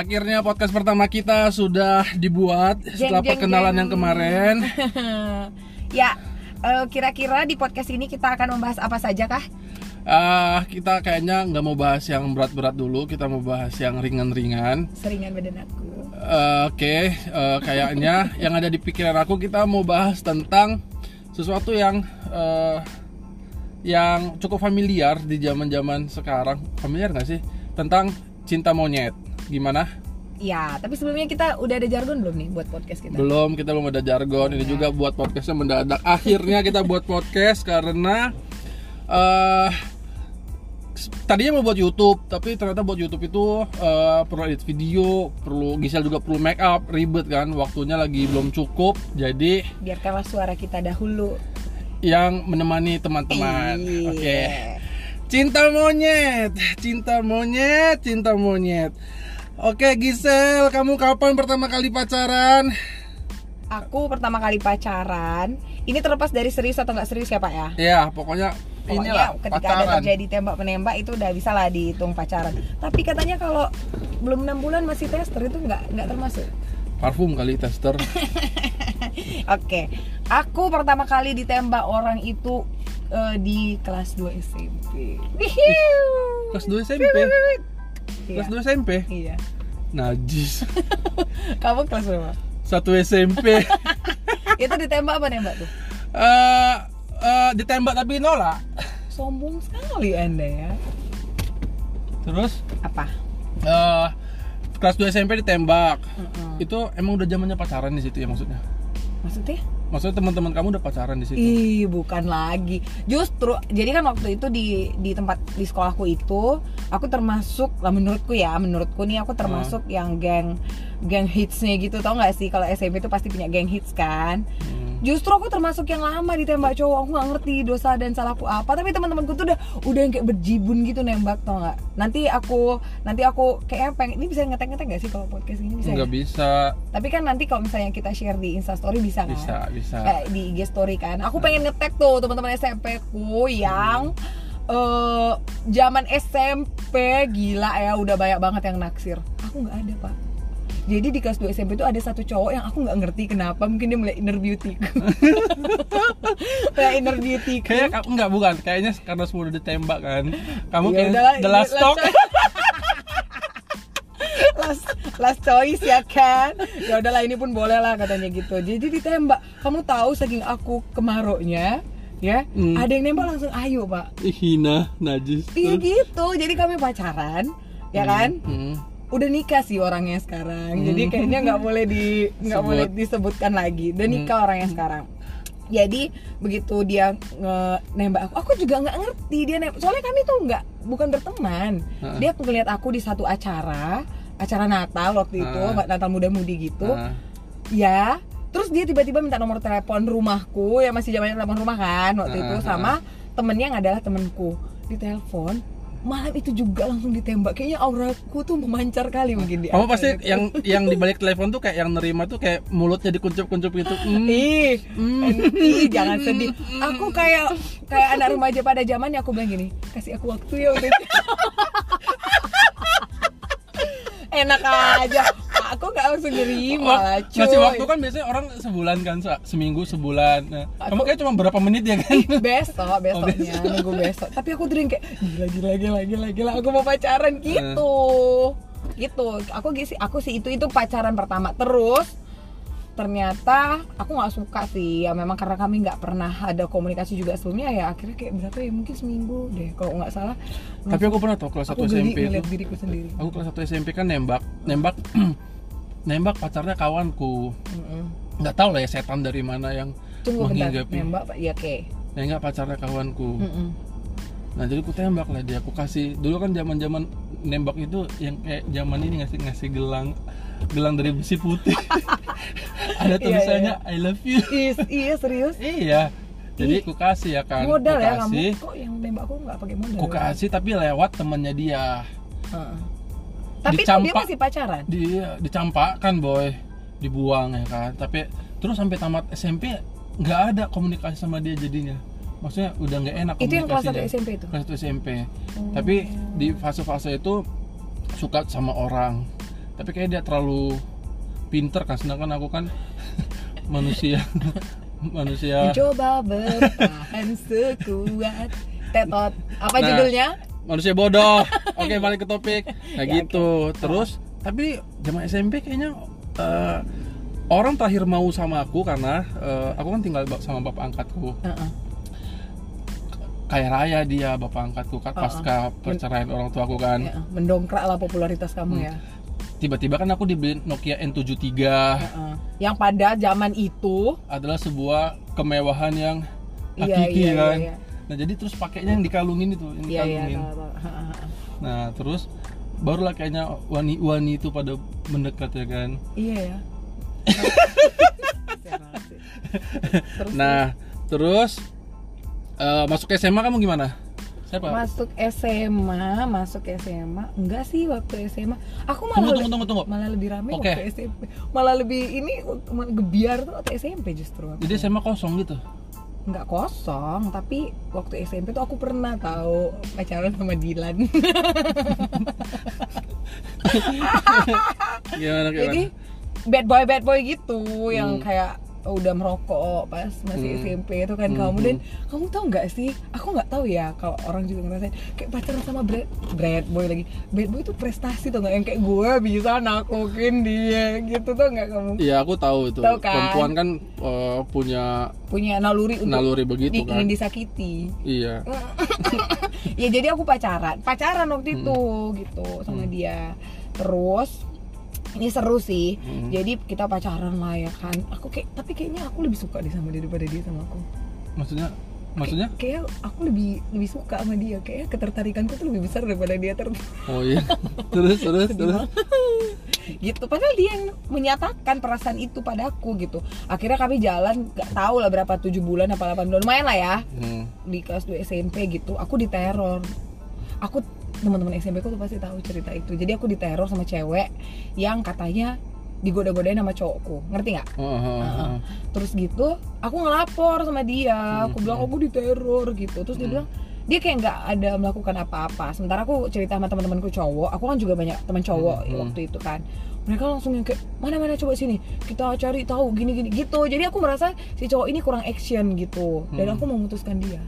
akhirnya podcast pertama kita sudah dibuat setelah jeng, perkenalan jeng. yang kemarin. ya, eh, kira-kira di podcast ini kita akan membahas apa saja kah? Ah, kita kayaknya nggak mau bahas yang berat-berat dulu, kita mau bahas yang ringan-ringan. Seringan badan aku. Eh, Oke, eh, kayaknya yang ada di pikiran aku kita mau bahas tentang sesuatu yang eh, yang cukup familiar di zaman-zaman sekarang. Familiar nggak sih? Tentang cinta monyet. Gimana? Ya, tapi sebelumnya kita udah ada jargon belum nih buat podcast kita? Belum, kita belum ada jargon. Ini juga buat podcastnya mendadak. Akhirnya kita buat podcast karena eh tadinya mau buat YouTube, tapi ternyata buat YouTube itu eh, perlu edit video, perlu Gisel juga perlu make up, ribet kan, waktunya lagi belum cukup. Jadi Biarkanlah suara kita dahulu. yang menemani teman-teman. Iya. Oke. Cinta monyet, cinta monyet, cinta monyet. Oke Gisel, kamu kapan pertama kali pacaran? Aku pertama kali pacaran. Ini terlepas dari serius atau nggak serius ya Pak ya? Ya, pokoknya Pokoknya inilah ketika ada pacaran. terjadi tembak menembak itu udah bisa lah dihitung pacaran. Tapi katanya kalau belum enam bulan masih tester itu nggak nggak termasuk. Parfum kali tester. Oke, aku pertama kali ditembak orang itu eh, di kelas 2 SMP. Kelas 2 SMP. Iya. Kelas 2 SMP. Iya. Najis. Kamu kelas berapa? Satu SMP. itu ditembak apa nembak tuh? Eh eh, ditembak tapi nolak. Sombong sekali Anda ya. Terus Apa? eh kelas 2 SMP ditembak. Mm-mm. Itu emang udah zamannya pacaran di situ ya maksudnya. Maksudnya? Maksudnya teman-teman kamu udah pacaran di situ. Ih, bukan lagi. Justru, jadi kan waktu itu di di tempat di sekolahku itu, aku termasuk lah menurutku ya, menurutku nih aku termasuk yang geng geng hitsnya gitu, tau nggak sih? Kalau SMP itu pasti punya geng hits kan. Hmm. Justru aku termasuk yang lama ditembak cowok, aku nggak ngerti dosa dan salahku apa. Tapi teman-temanku tuh udah udah yang kayak berjibun gitu nembak, tau nggak? Nanti aku nanti aku kayaknya pengen ini bisa ngetek-ngetek nggak sih kalau podcast ini bisa? ya? Nggak bisa, Tapi kan nanti kalau misalnya kita share di Insta Story bisa kan? bisa, bisa. eh, di IG story kan. Aku pengen ngetek tuh teman-teman SMP ku yang eh zaman SMP gila ya udah banyak banget yang naksir. Aku nggak ada pak. Jadi di kelas 2 SMP itu ada satu cowok yang aku nggak ngerti kenapa mungkin dia mulai inner beauty mulai inner beauty Kayak kamu enggak bukan, kayaknya karena semua udah ditembak kan. Kamu Ya kayak udahlah, the last talk. last last choice ya kan ya udahlah ini pun boleh lah katanya gitu jadi ditembak kamu tahu saking aku kemaroknya ya Hmm. ada yang nembak langsung ayo pak Ih, hina, najis. Iya gitu, jadi kami pacaran, ya kan? Hmm. Udah nikah sih orangnya sekarang, Hmm. jadi kayaknya nggak boleh di nggak boleh disebutkan lagi. Udah nikah Hmm. orangnya sekarang. Jadi begitu dia nge- nembak aku, aku juga nggak ngerti dia nembak. Soalnya kami tuh nggak bukan berteman. Heeh. Dia ngeliat aku di satu acara, acara Natal waktu itu, Heeh. Natal muda-mudi gitu. Ah. Ya, terus dia tiba-tiba minta nomor telepon rumahku, ya masih zamannya telepon rumah kan waktu itu Ah, sama temennya yang adalah temenku. Ditelepon, malam itu juga langsung ditembak. Kayaknya auraku tuh memancar kali mungkin di Kamu acara pasti itu. yang yang di balik telepon tuh kayak yang nerima tuh kayak mulutnya dikuncup-kuncup gitu. Hmm. Ih, Hmm. ih, jangan sedih. Aku kayak kayak anak remaja pada zamannya aku bilang gini, kasih aku waktu ya udah. Enak aja. Aku gak langsung nerima lah, Wak- ngasih cuy. waktu kan biasanya orang sebulan kan, seminggu sebulan. Nah, kamu Aku- kayak cuma berapa menit ya kan? besok besoknya besok. nunggu besok tapi aku yang kayak gila gila gila gila gila aku mau pacaran gitu gitu aku sih aku sih itu itu pacaran pertama terus ternyata aku nggak suka sih ya memang karena kami nggak pernah ada komunikasi juga sebelumnya ya akhirnya kayak berapa ya mungkin seminggu deh kalau nggak salah Tapi aku pernah tau kelas aku 1 geli SMP itu. diriku sendiri Aku kelas 1 SMP kan nembak, nembak nembak pacarnya kawanku. Nggak tahu lah ya setan dari mana yang tunggu bentar menghinggapi. nembak pak ya oke Nembak pacarnya kawanku. Mm-mm. Nah jadi aku tembak lah dia, aku kasih dulu kan zaman zaman nembak itu yang kayak zaman ini ngasih ngasih gelang gelang dari besi putih. Ada Iya, tulisannya I love you. Is, iya serius iya. Jadi aku kasih ya kan. modal ya kamu kok yang nembak aku nggak pakai modal Aku kasih tapi lewat temennya dia. Heeh. Tapi tuh dia Dicampak. masih pacaran. Dia dicampakkan boy, dibuang ya kan. Tapi terus sampai tamat SMP nggak ada komunikasi sama dia jadinya. Maksudnya udah nggak enak Itu yang kelas 1 komunikasinya. SMP itu. kelas 1 SMP Oh. tapi di fase-fase itu suka sama orang tapi kayak dia terlalu pinter kan sedangkan aku kan manusia manusia Mencoba bertahan sekuat tetot. Apa Nah, judulnya? Manusia bodoh oke balik ke topik nah Ya, gitu terus tapi zaman SMP kayaknya eh, orang terakhir mau sama aku karena eh, aku kan tinggal sama bapak angkatku Heeh. kaya raya dia bapak angkatku kan pasca perceraian orang tuaku kan Ya, mendongkrak lah popularitas kamu Hmm. ya. tiba-tiba kan aku dibeliin Nokia N73 Heeh. Yang pada zaman itu adalah sebuah kemewahan yang Iya, hakiki iya, kan iya, iya. Nah jadi terus pakainya yang dikalungin itu yang Iya iya dikalungin. Heeh, heeh. nah terus barulah kayaknya wani-wani itu pada mendekat ya kan Iya ya. Terus, nah terus eh, masuk SMA kamu gimana siapa masuk SMA, masuk SMA. Enggak sih waktu SMA. Aku malah tunggu tunggu tunggu tunggu malah lebih rame Oke. waktu SMP. Malah lebih ini gebiar tuh waktu SMP justru. aku. jadi SMA kosong gitu nggak kosong, tapi waktu SMP tuh aku pernah tahu pacaran sama Dilan. gimana gimana Jadi bad boy bad boy gitu yang Hmm. kayak udah merokok pas masih Hmm. SMP itu kan. Hmm, kamu hmm. dan kamu tahu nggak sih? Aku nggak tahu ya kalau orang juga ngerasain. Kayak pacaran sama bad, bad boy lagi. Bad boy itu prestasi tuh nggak? Yang kayak gue bisa naklukin dia gitu tuh nggak kamu? Iya aku tahu itu. Tahu kan? perempuan kan eh, punya punya naluri untuk naluri begitu di- kan. ingin disakiti. Iya. Ya jadi aku pacaran. Pacaran waktu itu gitu sama Hmm. dia. Terus ini seru sih. Hmm. jadi kita pacaran lah ya kan. Aku kayak tapi kayaknya aku lebih suka deh sama dia daripada dia sama aku. Maksudnya? Maksudnya? kayak aku lebih lebih suka sama dia. Kayak ketertarikanku tuh lebih besar daripada dia ter oh iya. Terus terus terus. gitu. Padahal dia yang menyatakan perasaan itu padaku gitu. Akhirnya kami jalan gak tahu lah berapa tujuh bulan apa 8 bulan. Lumayan lah ya. Hmm. di kelas 2 SMP gitu aku diteror. Aku teman-teman SMP aku tuh pasti tahu cerita itu. Jadi aku diteror sama cewek yang katanya digoda-godain sama cowokku. Ngerti nggak? Oh, oh, oh, oh. terus gitu aku ngelapor sama dia. Aku Hmm, bilang hmm. aku diteror gitu. Terus dia Hmm. bilang dia kayak nggak ada melakukan apa-apa. Sementara aku cerita sama teman-temanku cowok aku kan juga banyak teman cowok Hmm, hmm. waktu itu kan. Mereka langsung yang kayak mana mana coba sini. Kita cari tahu gini gini gitu. Jadi aku merasa si cowok ini kurang action gitu. Dan aku memutuskan dia.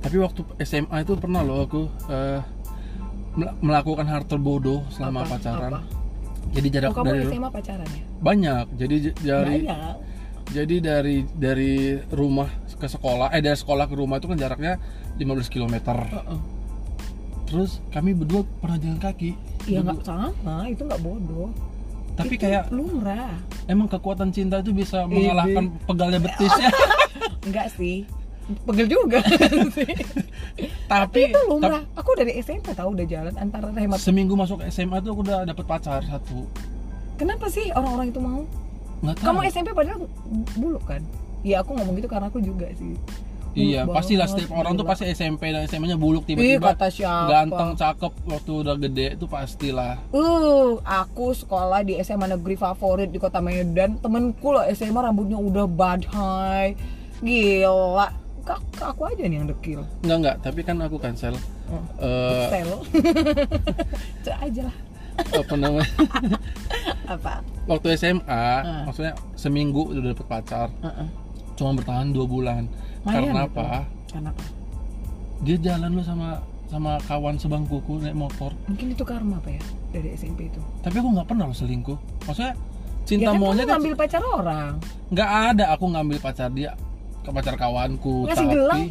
Tapi waktu SMA itu pernah loh aku mel- melakukan hal terbodoh selama Apa? pacaran Apa? jadi jarak Oh, kamu dari SMA pacaran ya? banyak jadi dari Banyak. jadi dari dari rumah ke sekolah eh dari sekolah ke rumah itu kan jaraknya 15 km Heeh. terus kami berdua pernah jalan kaki Iya nggak sama, itu nggak bodoh. tapi Itu kayak lumrah. emang kekuatan cinta itu bisa mengalahkan pegalnya betisnya Enggak sih. Pegel juga sih. tapi itu lumrah. Aku dari SMP tahu udah jalan antara tapi hemat. seminggu masuk SMA tuh aku udah dapet pacar satu Kenapa sih orang-orang itu mau? nggak tahu Kamu SMP padahal buluk kan? Iya aku ngomong gitu karena aku juga sih. iya Buluk pastilah banget, setiap orang tuh pasti SMP dan SMA nya buluk tiba-tiba ganteng cakep waktu udah gede itu pastilah Uh, aku sekolah di SMA negeri favorit di kota Medan. Temenku loh SMA rambutnya udah badai. Gila. Kak, kak aku aja nih yang dekil. enggak enggak tapi kan aku cancel Oh. Itu aja lah. apa namanya Apa? waktu SMA Ah. maksudnya seminggu udah dapet pacar Heeh. cuma bertahan dua bulan Lumayan karena gitu. apa Karena apa? dia jalan lo sama sama kawan sebangkuku naik motor Mungkin itu karma apa ya dari SMP itu. tapi aku nggak pernah lo selingkuh maksudnya cinta ya kan maunya kamu ngambil pacar orang. nggak ada aku ngambil pacar dia ke pacar kawanku Ngasih tapi gelang?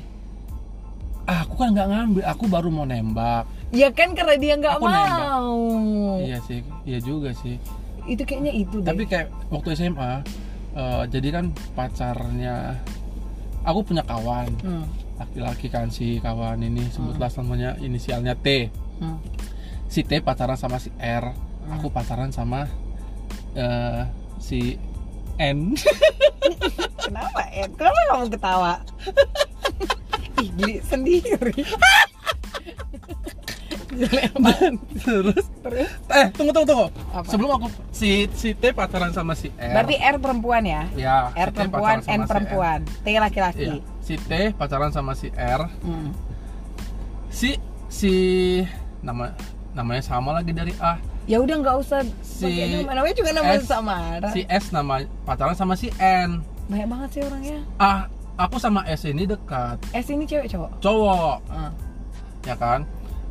ah, aku kan nggak ngambil aku baru mau nembak Ya kan karena dia nggak Aku nembak. mau. iya sih iya juga sih Itu kayaknya itu deh. tapi kayak waktu SMA eh, jadi kan pacarnya aku punya kawan Hmm. laki-laki kan si kawan ini sebutlah namanya inisialnya T Hmm. si T pacaran sama si R aku pacaran sama eh, si N Kenapa Ed? Kenapa kamu ketawa? Ih, geli sendiri. Terus Terus? eh tunggu tunggu tunggu Apa? sebelum aku si si T pacaran sama si R Berarti R perempuan ya? ya R si T perempuan, N si perempuan, T R. laki-laki. Iya, si T pacaran sama si R Hmm. si si nama namanya sama lagi dari A ya udah nggak usah. Si nama. Namanya juga nama S- samaran si S nama pacaran sama si N. Banyak banget sih orangnya. Ah aku sama S ini dekat. S ini cewek cowok? Cowok. Ah. ya kan?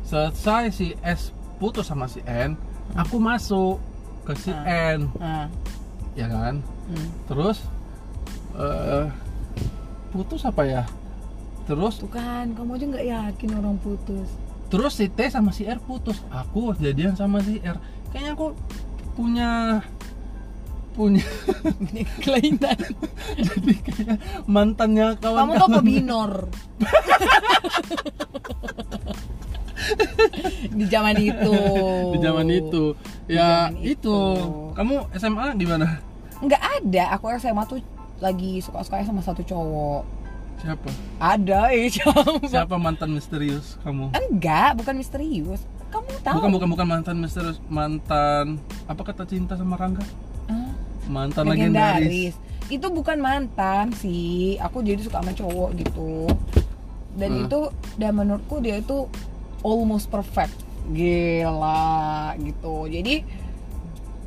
Selesai si S putus sama si N aku masuk ke si Ah. N. Ah. ya kan? Hmm. terus eh putus apa ya? Terus tuh kan kamu aja nggak yakin orang putus terus si T sama si R putus. Aku jadian sama si R. Kayaknya aku punya punya ini kelainan. Jadi kayak mantannya kamu kawan tuh apa binor di zaman itu. Di zaman itu. Di ya zaman itu. itu. kamu SMA gimana? Nggak ada. Aku SMA tuh lagi suka suka sama satu cowok siapa? Ada eh siapa? Siapa mantan misterius kamu? Enggak bukan misterius. Kamu tahu? Bukan bukan bukan mantan misterius. Mantan apa kata cinta sama Rangga? Ah, mantan legendaris, legendaris. Itu bukan mantan sih. Aku jadi suka sama cowok gitu. Dan Hmm. itu dan menurutku dia itu almost perfect. Gila gitu. Jadi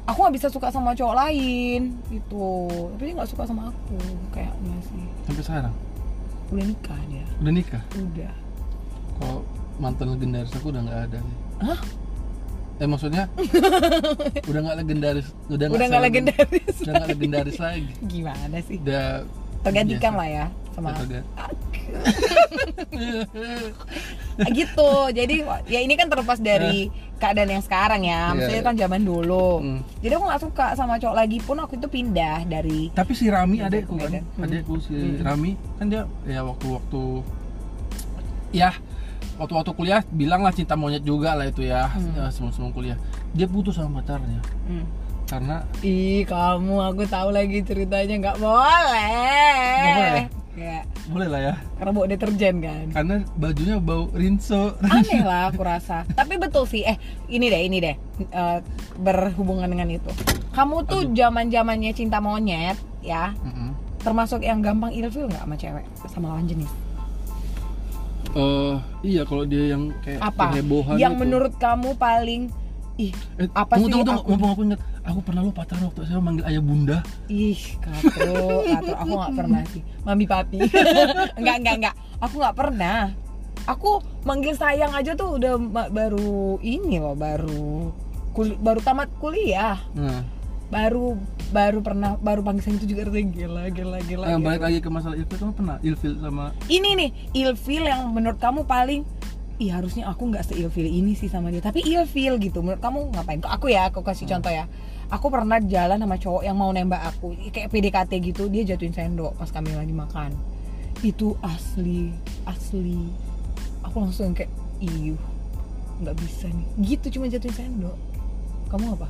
aku nggak bisa suka sama cowok lain gitu. Tapi dia nggak suka sama aku kayaknya sih. Sampai sekarang udah nikah dia. Udah nikah? Udah. Kalau mantan legendaris aku udah nggak ada sih Hah? eh maksudnya? Udah nggak legendaris udah udah nggak legendaris. Udah nggak legendaris lagi. Gimana sih? Udah tergantikan lah ya sama gitu. Jadi ya ini kan terlepas dari keadaan yang sekarang ya maksudnya Iya. kan zaman dulu Hmm. jadi aku nggak suka sama cowok lagi pun aku itu pindah dari tapi si Rami adekku kan. Hmm. adekku si Hmm. Rami kan dia ya waktu-waktu ya waktu-waktu kuliah bilang lah cinta monyet juga lah itu ya Hmm. ya, sebelum-sebelum kuliah dia putus sama pacarnya Hmm. karena ih kamu aku tahu lagi ceritanya nggak boleh Nggak boleh? Ya. Boleh lah ya. Karena bawa deterjen kan. Karena bajunya bau rinso. Aneh lah aku rasa. Tapi betul sih. Eh ini deh ini deh. Eh, berhubungan dengan itu. Kamu tuh zaman zamannya cinta monyet ya. Mm-mm. termasuk yang gampang ilfil nggak sama cewek? Sama lawan jenis? Eh, iya kalau dia yang kayak apa? kehebohan yang itu. menurut kamu paling ih Eh, apa tunggu, sih tunggu, tunggu. aku- mumpung aku ingat aku pernah lo pacaran waktu saya manggil ayah bunda. Ih katro katro aku nggak pernah sih. Mami papi. Enggak enggak enggak aku nggak pernah. Aku manggil sayang aja tuh udah baru ini loh baru kul- baru tamat kuliah. Nah. Baru baru pernah baru panggil sayang itu juga rasanya gila gila gila, eh, gila. balik lagi ke masalah itu. Kamu pernah ilfil sama ini nih ilfil yang menurut kamu paling Ih harusnya aku nggak seilfil ini sih sama dia. Tapi ilfil gitu. Menurut kamu ngapain? Kok Aku ya, aku kasih contoh ya. Aku pernah jalan sama cowok yang mau nembak aku. Kayak PDKT gitu Dia jatuhin sendok pas kami lagi makan. Itu asli Asli. Aku langsung kayak Iyuh nggak bisa nih. Gitu cuma jatuhin sendok. Kamu apa?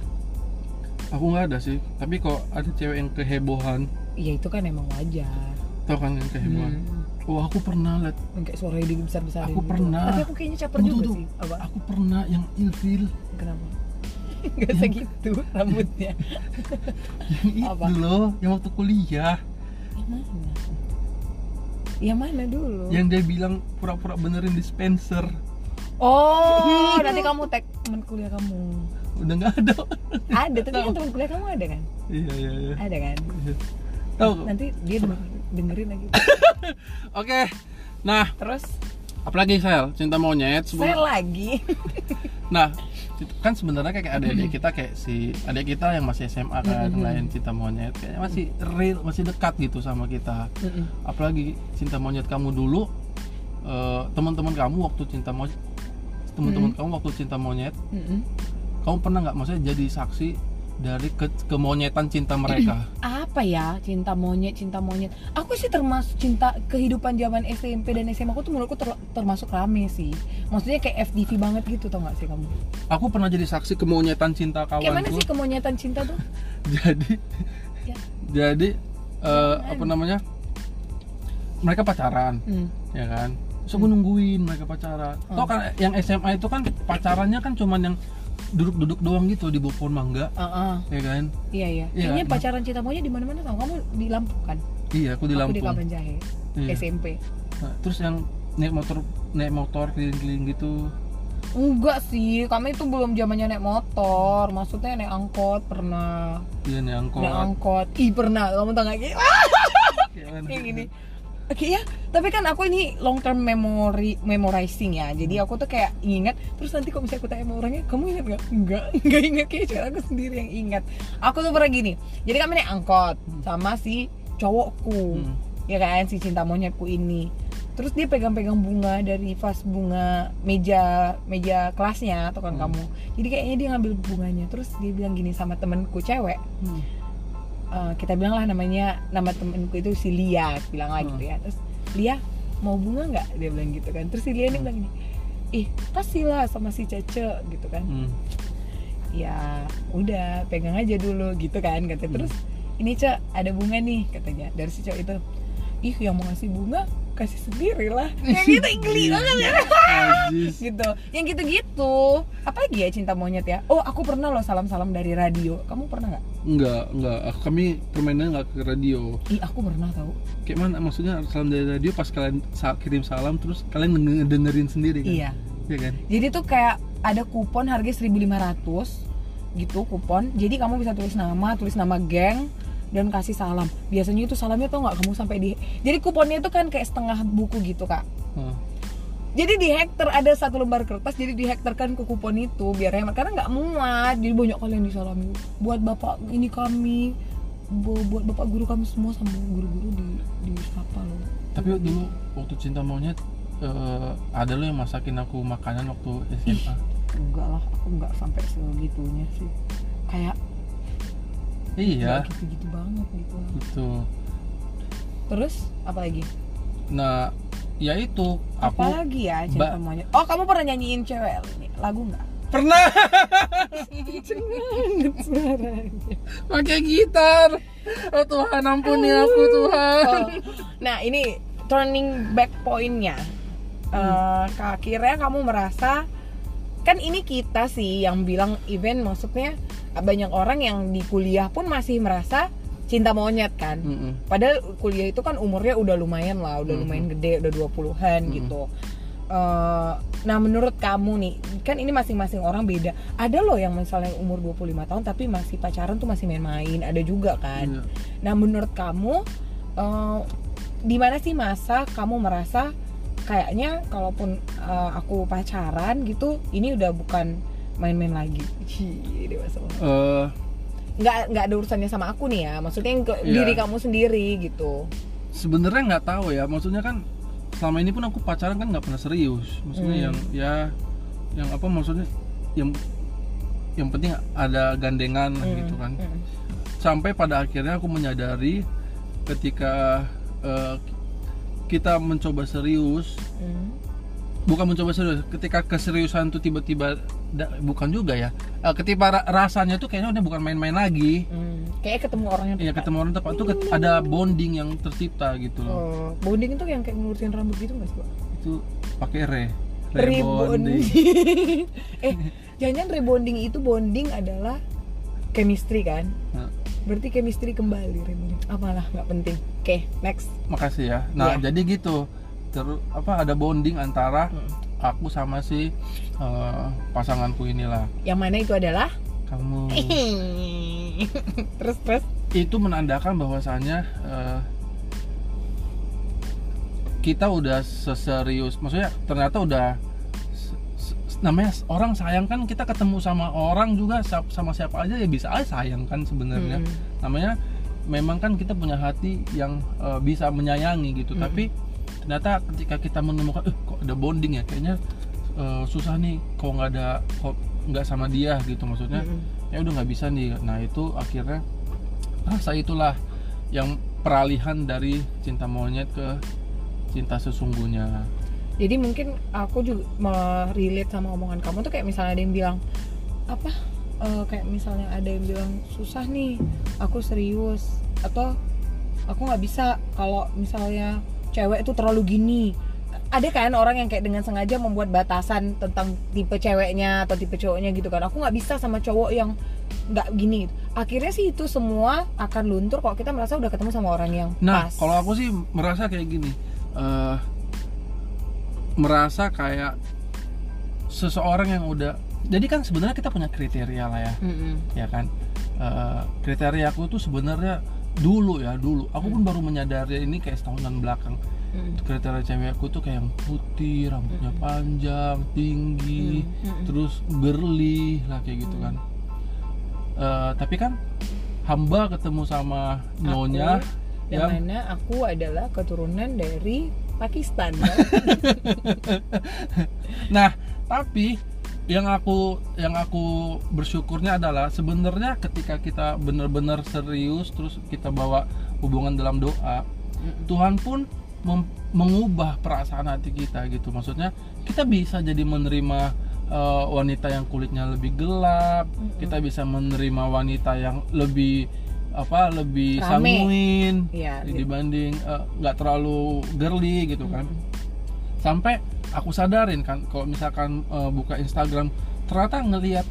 aku nggak ada sih. Tapi kok ada cewek yang kehebohan. Iya itu kan emang wajar. Tau kan yang kehebohan? Hmm. Oh aku pernah liat Yang Kayak suaranya dia besar-besar Aku pernah. Tapi aku kayaknya caper Tunggu, juga tunggu. sih Apa? aku pernah yang ilfil Kenapa? Gak segitu rambutnya yang Apa? itu loh yang waktu kuliah Yang mana? Yang mana dulu? yang dia bilang pura-pura benerin dispenser Oh, nanti kamu tag teman kuliah kamu. udah nggak ada Ada, tapi kan teman kuliah kamu ada kan? iya iya iya Ada kan? tahu Nanti dia dengerin lagi. oke nah Terus apalagi sel cinta monyet saya sebelum lagi. nah kan sebenarnya kayak adik-adik kita kayak si adik kita yang masih SMA kan Mm-mm. lain cinta monyet kayaknya masih real masih dekat gitu sama kita apalagi cinta monyet kamu dulu eh, teman-teman kamu waktu cinta monyet teman-teman kamu waktu cinta monyet Mm-mm. kamu pernah nggak maksudnya jadi saksi dari ke kemonyetan cinta mereka Apa ya cinta monyet, cinta monyet. Aku sih termasuk cinta kehidupan zaman SMP dan SMA aku tuh menurutku ter- termasuk rame sih. Maksudnya kayak FDV banget gitu tau gak sih kamu? aku pernah jadi saksi kemonyetan cinta Kayak mana sih kemonyetan cinta tuh? jadi Ya. jadi Jangan. apa namanya mereka pacaran Hmm. ya kan so gue nungguin mereka pacaran Hmm. Tau kan yang SMA itu kan pacarannya kan cuman yang duduk-duduk doang gitu di bawah pohon mangga Uh-uh. ya kan Iya iya. Iya, Kayaknya nah. pacaran cinta monyet di mana-mana tau. Kamu di Lampung kan? iya aku di Aku Lampung di Kapan Jahe. Iya. SMP. Nah, terus yang naik motor naik motor keliling-keliling gitu enggak sih kami itu belum zamannya naik motor maksudnya naik angkot pernah Iya nih angkot. naik angkot ih pernah kamu tau gak kayak gini Oke ya, tapi kan aku ini long term memory memorizing ya. Jadi aku tuh kayak ingat. Terus nanti kalau misalnya aku tanya sama orangnya, kamu ingat nggak? Enggak, enggak ingat kayak cuma aku sendiri yang ingat. Aku tuh pernah gini. Jadi kami naik angkot sama si cowokku, Hmm. ya kan si cinta monyetku ini. Terus dia pegang-pegang bunga dari vas bunga meja meja kelasnya atau kan Hmm. kamu. Jadi kayaknya dia ngambil bunganya. Terus dia bilang gini sama temenku cewek, Hmm. Eh, kita bilang lah namanya nama temenku itu si Lia bilang lah Hmm. gitu ya. Terus Lia mau bunga nggak? Dia bilang gitu kan. Terus si Lia ini Hmm. bilang gini ih kasih lah sama si Cece gitu kan. Hmm. ya udah pegang aja dulu gitu kan kata Hmm. terus ini cek ada bunga nih katanya. Dari si cowok itu ih yang mau ngasih bunga kasih sendiri lah. Yang gitu geli banget ya. Gitu. Yang gitu-gitu. Apa lagi ya cinta monyet ya. Oh aku pernah loh salam-salam dari radio. Kamu pernah nggak Enggak, enggak. Kami permainannya enggak ke radio. ih aku pernah tahu Kayak mana? Maksudnya salam dari radio pas kalian kirim salam terus kalian denger- dengerin sendiri kan? iya Iya kan? Jadi tuh kayak ada kupon harga 1500 gitu kupon. Jadi kamu bisa tulis nama, tulis nama geng dan kasih salam. Biasanya itu salamnya tuh nggak kamu sampai di Jadi kuponnya itu kan kayak setengah buku gitu, Kak. Oh. Jadi di hektar ada satu lembar kertas jadi dihektarkan ke kupon itu biar hemat karena nggak muat. Jadi banyak kali yang disalami. Buat bapak ini kami bu- buat bapak guru kami semua sama guru-guru di di sapa loh. Tapi dulu waktu cinta monyet eh, ada lo yang masakin aku makanan waktu SMA. Enggak lah, aku nggak sampai segitunya sih. Kayak Iya, gitu-gitu banget gitu. gitu. Terus apa lagi? Nah, ya itu aku apa lagi ya cinta monyet? Oh kamu pernah nyanyiin cewek ini lagu nggak? pernah Kenceng banget suaranya. pakai gitar. Oh Tuhan ampuni aku Tuhan. Oh, Nah ini turning back pointnya. Eh, akhirnya kamu merasa kan ini kita sih yang bilang event maksudnya banyak orang yang di kuliah pun masih merasa cinta monyet kan. Mm-mm. Padahal kuliah itu kan umurnya udah lumayan lah, udah Mhm. lumayan gede, udah 20-an Mhm. gitu. Eh, nah menurut kamu nih, kan ini masing-masing orang beda. Ada loh yang misalnya umur 25 tahun tapi masih pacaran tuh masih main-main, ada juga kan. Iya. Nah menurut kamu, eh, di mana sih masa kamu merasa kayaknya kalaupun eh, aku pacaran gitu, ini udah bukan main-main lagi. Hi, dewasa banget. Nggak nggak ada urusannya sama aku nih ya, maksudnya yang ke Iya. diri kamu sendiri gitu. sebenarnya nggak tahu ya maksudnya kan selama ini pun aku pacaran kan nggak pernah serius maksudnya Hmm. yang ya yang apa maksudnya yang yang penting ada gandengan lah gitu kan Mm. sampai pada akhirnya aku menyadari ketika eh, kita mencoba serius Mm. bukan mencoba serius ketika keseriusan tuh tiba-tiba da- bukan juga ya Eh, ketika ra- rasanya tuh kayaknya udah bukan main-main lagi Hmm, kayak ketemu orang yang ya ketemu orang tepat tuh ada bonding yang tercipta gitu loh Oh, bonding itu yang kayak ngurusin rambut gitu nggak sih pak? itu pakai re Rebonding. eh, jangan rebonding itu bonding adalah chemistry kan? Nah, Berarti chemistry kembali rebonding. Apalah nggak penting. Oke, next. makasih ya nah Iya. jadi gitu terus apa ada bonding antara Hmm. Aku sama si eh, pasanganku inilah Yang mana itu adalah? kamu terus terus. itu menandakan bahwasannya eh, kita udah seserius maksudnya ternyata udah namanya orang sayang kan kita ketemu sama orang juga sa- sama siapa aja ya bisa aja sayang kan sebenarnya Hmm. namanya memang kan kita punya hati yang eh, bisa menyayangi gitu Hmm. tapi ternyata ketika kita menemukan eh kok ada bonding ya? Kayaknya eh, susah nih kok nggak ada kok nggak sama dia gitu. Maksudnya Mm-mm. ya udah nggak bisa nih. Nah itu akhirnya rasa itulah yang peralihan dari cinta monyet ke cinta sesungguhnya. Jadi mungkin aku juga relate sama omongan kamu tuh kayak misalnya ada yang bilang apa? Eh, kayak misalnya ada yang bilang susah nih aku serius. Atau aku nggak bisa kalau misalnya cewek itu terlalu gini. Ada kan orang yang kayak dengan sengaja membuat batasan tentang tipe ceweknya atau tipe cowoknya gitu kan. Aku nggak bisa sama cowok yang nggak gini gitu. akhirnya sih itu semua akan luntur kalau kita merasa udah ketemu sama orang yang nah pas. kalau aku sih merasa kayak gini. Eh, merasa kayak seseorang yang udah jadi kan sebenarnya kita punya kriteria lah ya. Mm-mm. ya kan? Eh, kriteria aku tuh sebenarnya dulu ya dulu. Aku pun baru menyadari ini kayak setahunan belakang. Mm. kriteria cewek aku tuh kayak yang putih rambutnya panjang tinggi Mm-mm. terus girly lah kayak gitu kan. Eh, tapi kan hamba ketemu sama nyonya Aku, yang yang mana aku adalah keturunan dari Pakistan. Kan? nah tapi yang aku yang aku bersyukurnya adalah sebenarnya ketika kita benar-benar serius terus kita bawa hubungan dalam doa Tuhan pun mem- mengubah perasaan hati kita gitu. Maksudnya kita bisa jadi menerima eh, wanita yang kulitnya lebih gelap kita bisa menerima wanita yang lebih apa lebih Rame. sanguin gitu. dibanding eh, nggak terlalu girly gitu kan sampai aku sadarin kan kalau misalkan eh, buka Instagram ternyata ngelihat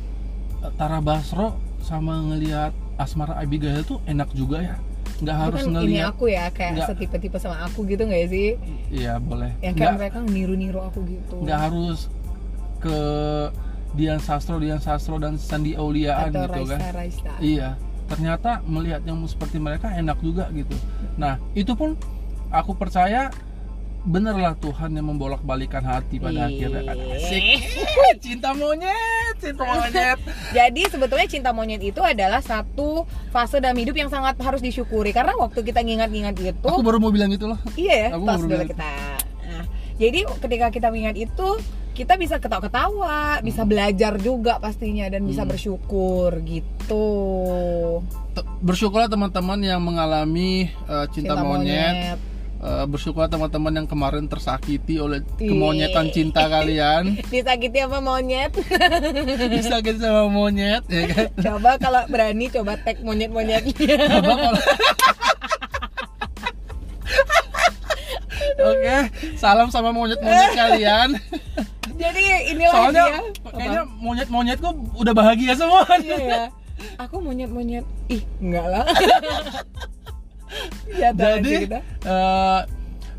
eh, Tara Basro sama ngelihat Asmara Abigail tuh enak juga ya. Nggak harus kan ini ngelihat aku ya kayak Nggak. setipe-tipe sama aku gitu nggak sih? Iya boleh. Yang nggak kayak mereka niru-niru aku gitu. nggak harus ke Dian Sastro Dian Sastro dan Sandi Auliaan atau gitu kan. Raisa Raisa. Iya, ternyata melihat yang seperti mereka enak juga gitu. Nah, itu pun aku percaya bener lah Tuhan yang membolak-balikan hati pada Ih. akhirnya asik. cinta monyet, cinta monyet. Jadi sebetulnya cinta monyet itu adalah satu fase dalam hidup yang sangat harus disyukuri karena waktu kita ngingat-ngingat itu Aku baru mau bilang itu loh. iya ya, aku baru dulu bilang. kita. Nah, jadi ketika kita mengingat itu kita bisa ketawa-ketawa, bisa belajar juga pastinya dan bisa Hmm. bersyukur gitu. T- Bersyukurlah teman-teman yang mengalami uh, cinta, monyet. Uh, bersyukurlah teman-teman yang kemarin tersakiti oleh Ih. kemonyetan cinta kalian. Disakiti apa monyet? Disakiti sama monyet, ya kan? coba kalau berani coba tag monyet-monyetnya. Coba kalau Oke, salam sama monyet-monyet kalian. Jadi inilah Soalnya dia. kayaknya monyet-monyetku udah bahagia semua. Iya ya. Aku monyet-monyet. Ih, enggak lah. Jadi, kita. eh,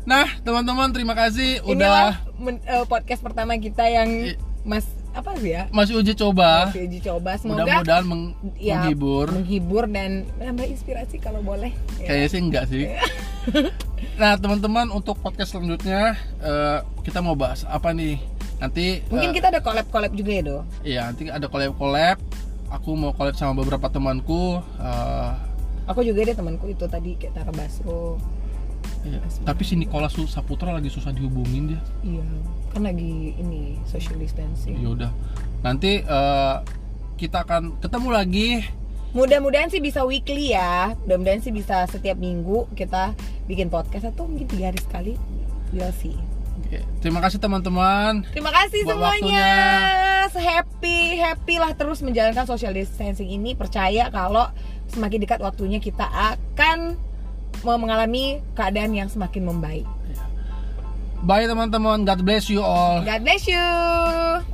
nah teman-teman terima kasih Inilah udah men- eh, podcast pertama kita yang Mas apa sih ya? masih uji coba. Masih uji coba. Semoga Mudah-mudahan meng- ya, menghibur. menghibur dan menambah inspirasi kalau boleh. Ya. Kayaknya sih enggak sih. nah teman-teman untuk podcast selanjutnya eh, kita mau bahas apa nih? Nanti Mungkin eh, kita ada collab-collab juga ya, Do. Iya nanti ada collab-collab. Aku mau collab sama beberapa temanku. eh, Aku juga ada temanku itu tadi kayak Tara Basro. iya. Tapi si Nicholas Saputra lagi susah dihubungin dia. Iya, kan lagi ini social distancing. Ya udah. Nanti eh, kita akan ketemu lagi. Mudah-mudahan sih bisa weekly ya. Mudah-mudahan sih bisa setiap minggu kita bikin podcast atau mungkin tiga hari sekali. We'll see. Oke, Terima kasih teman-teman. Terima kasih Buat semuanya. Happy, happy lah terus menjalankan social distancing ini. Percaya kalau semakin dekat waktunya kita akan mengalami keadaan yang semakin membaik. Bye teman-teman. God bless you all. God bless you.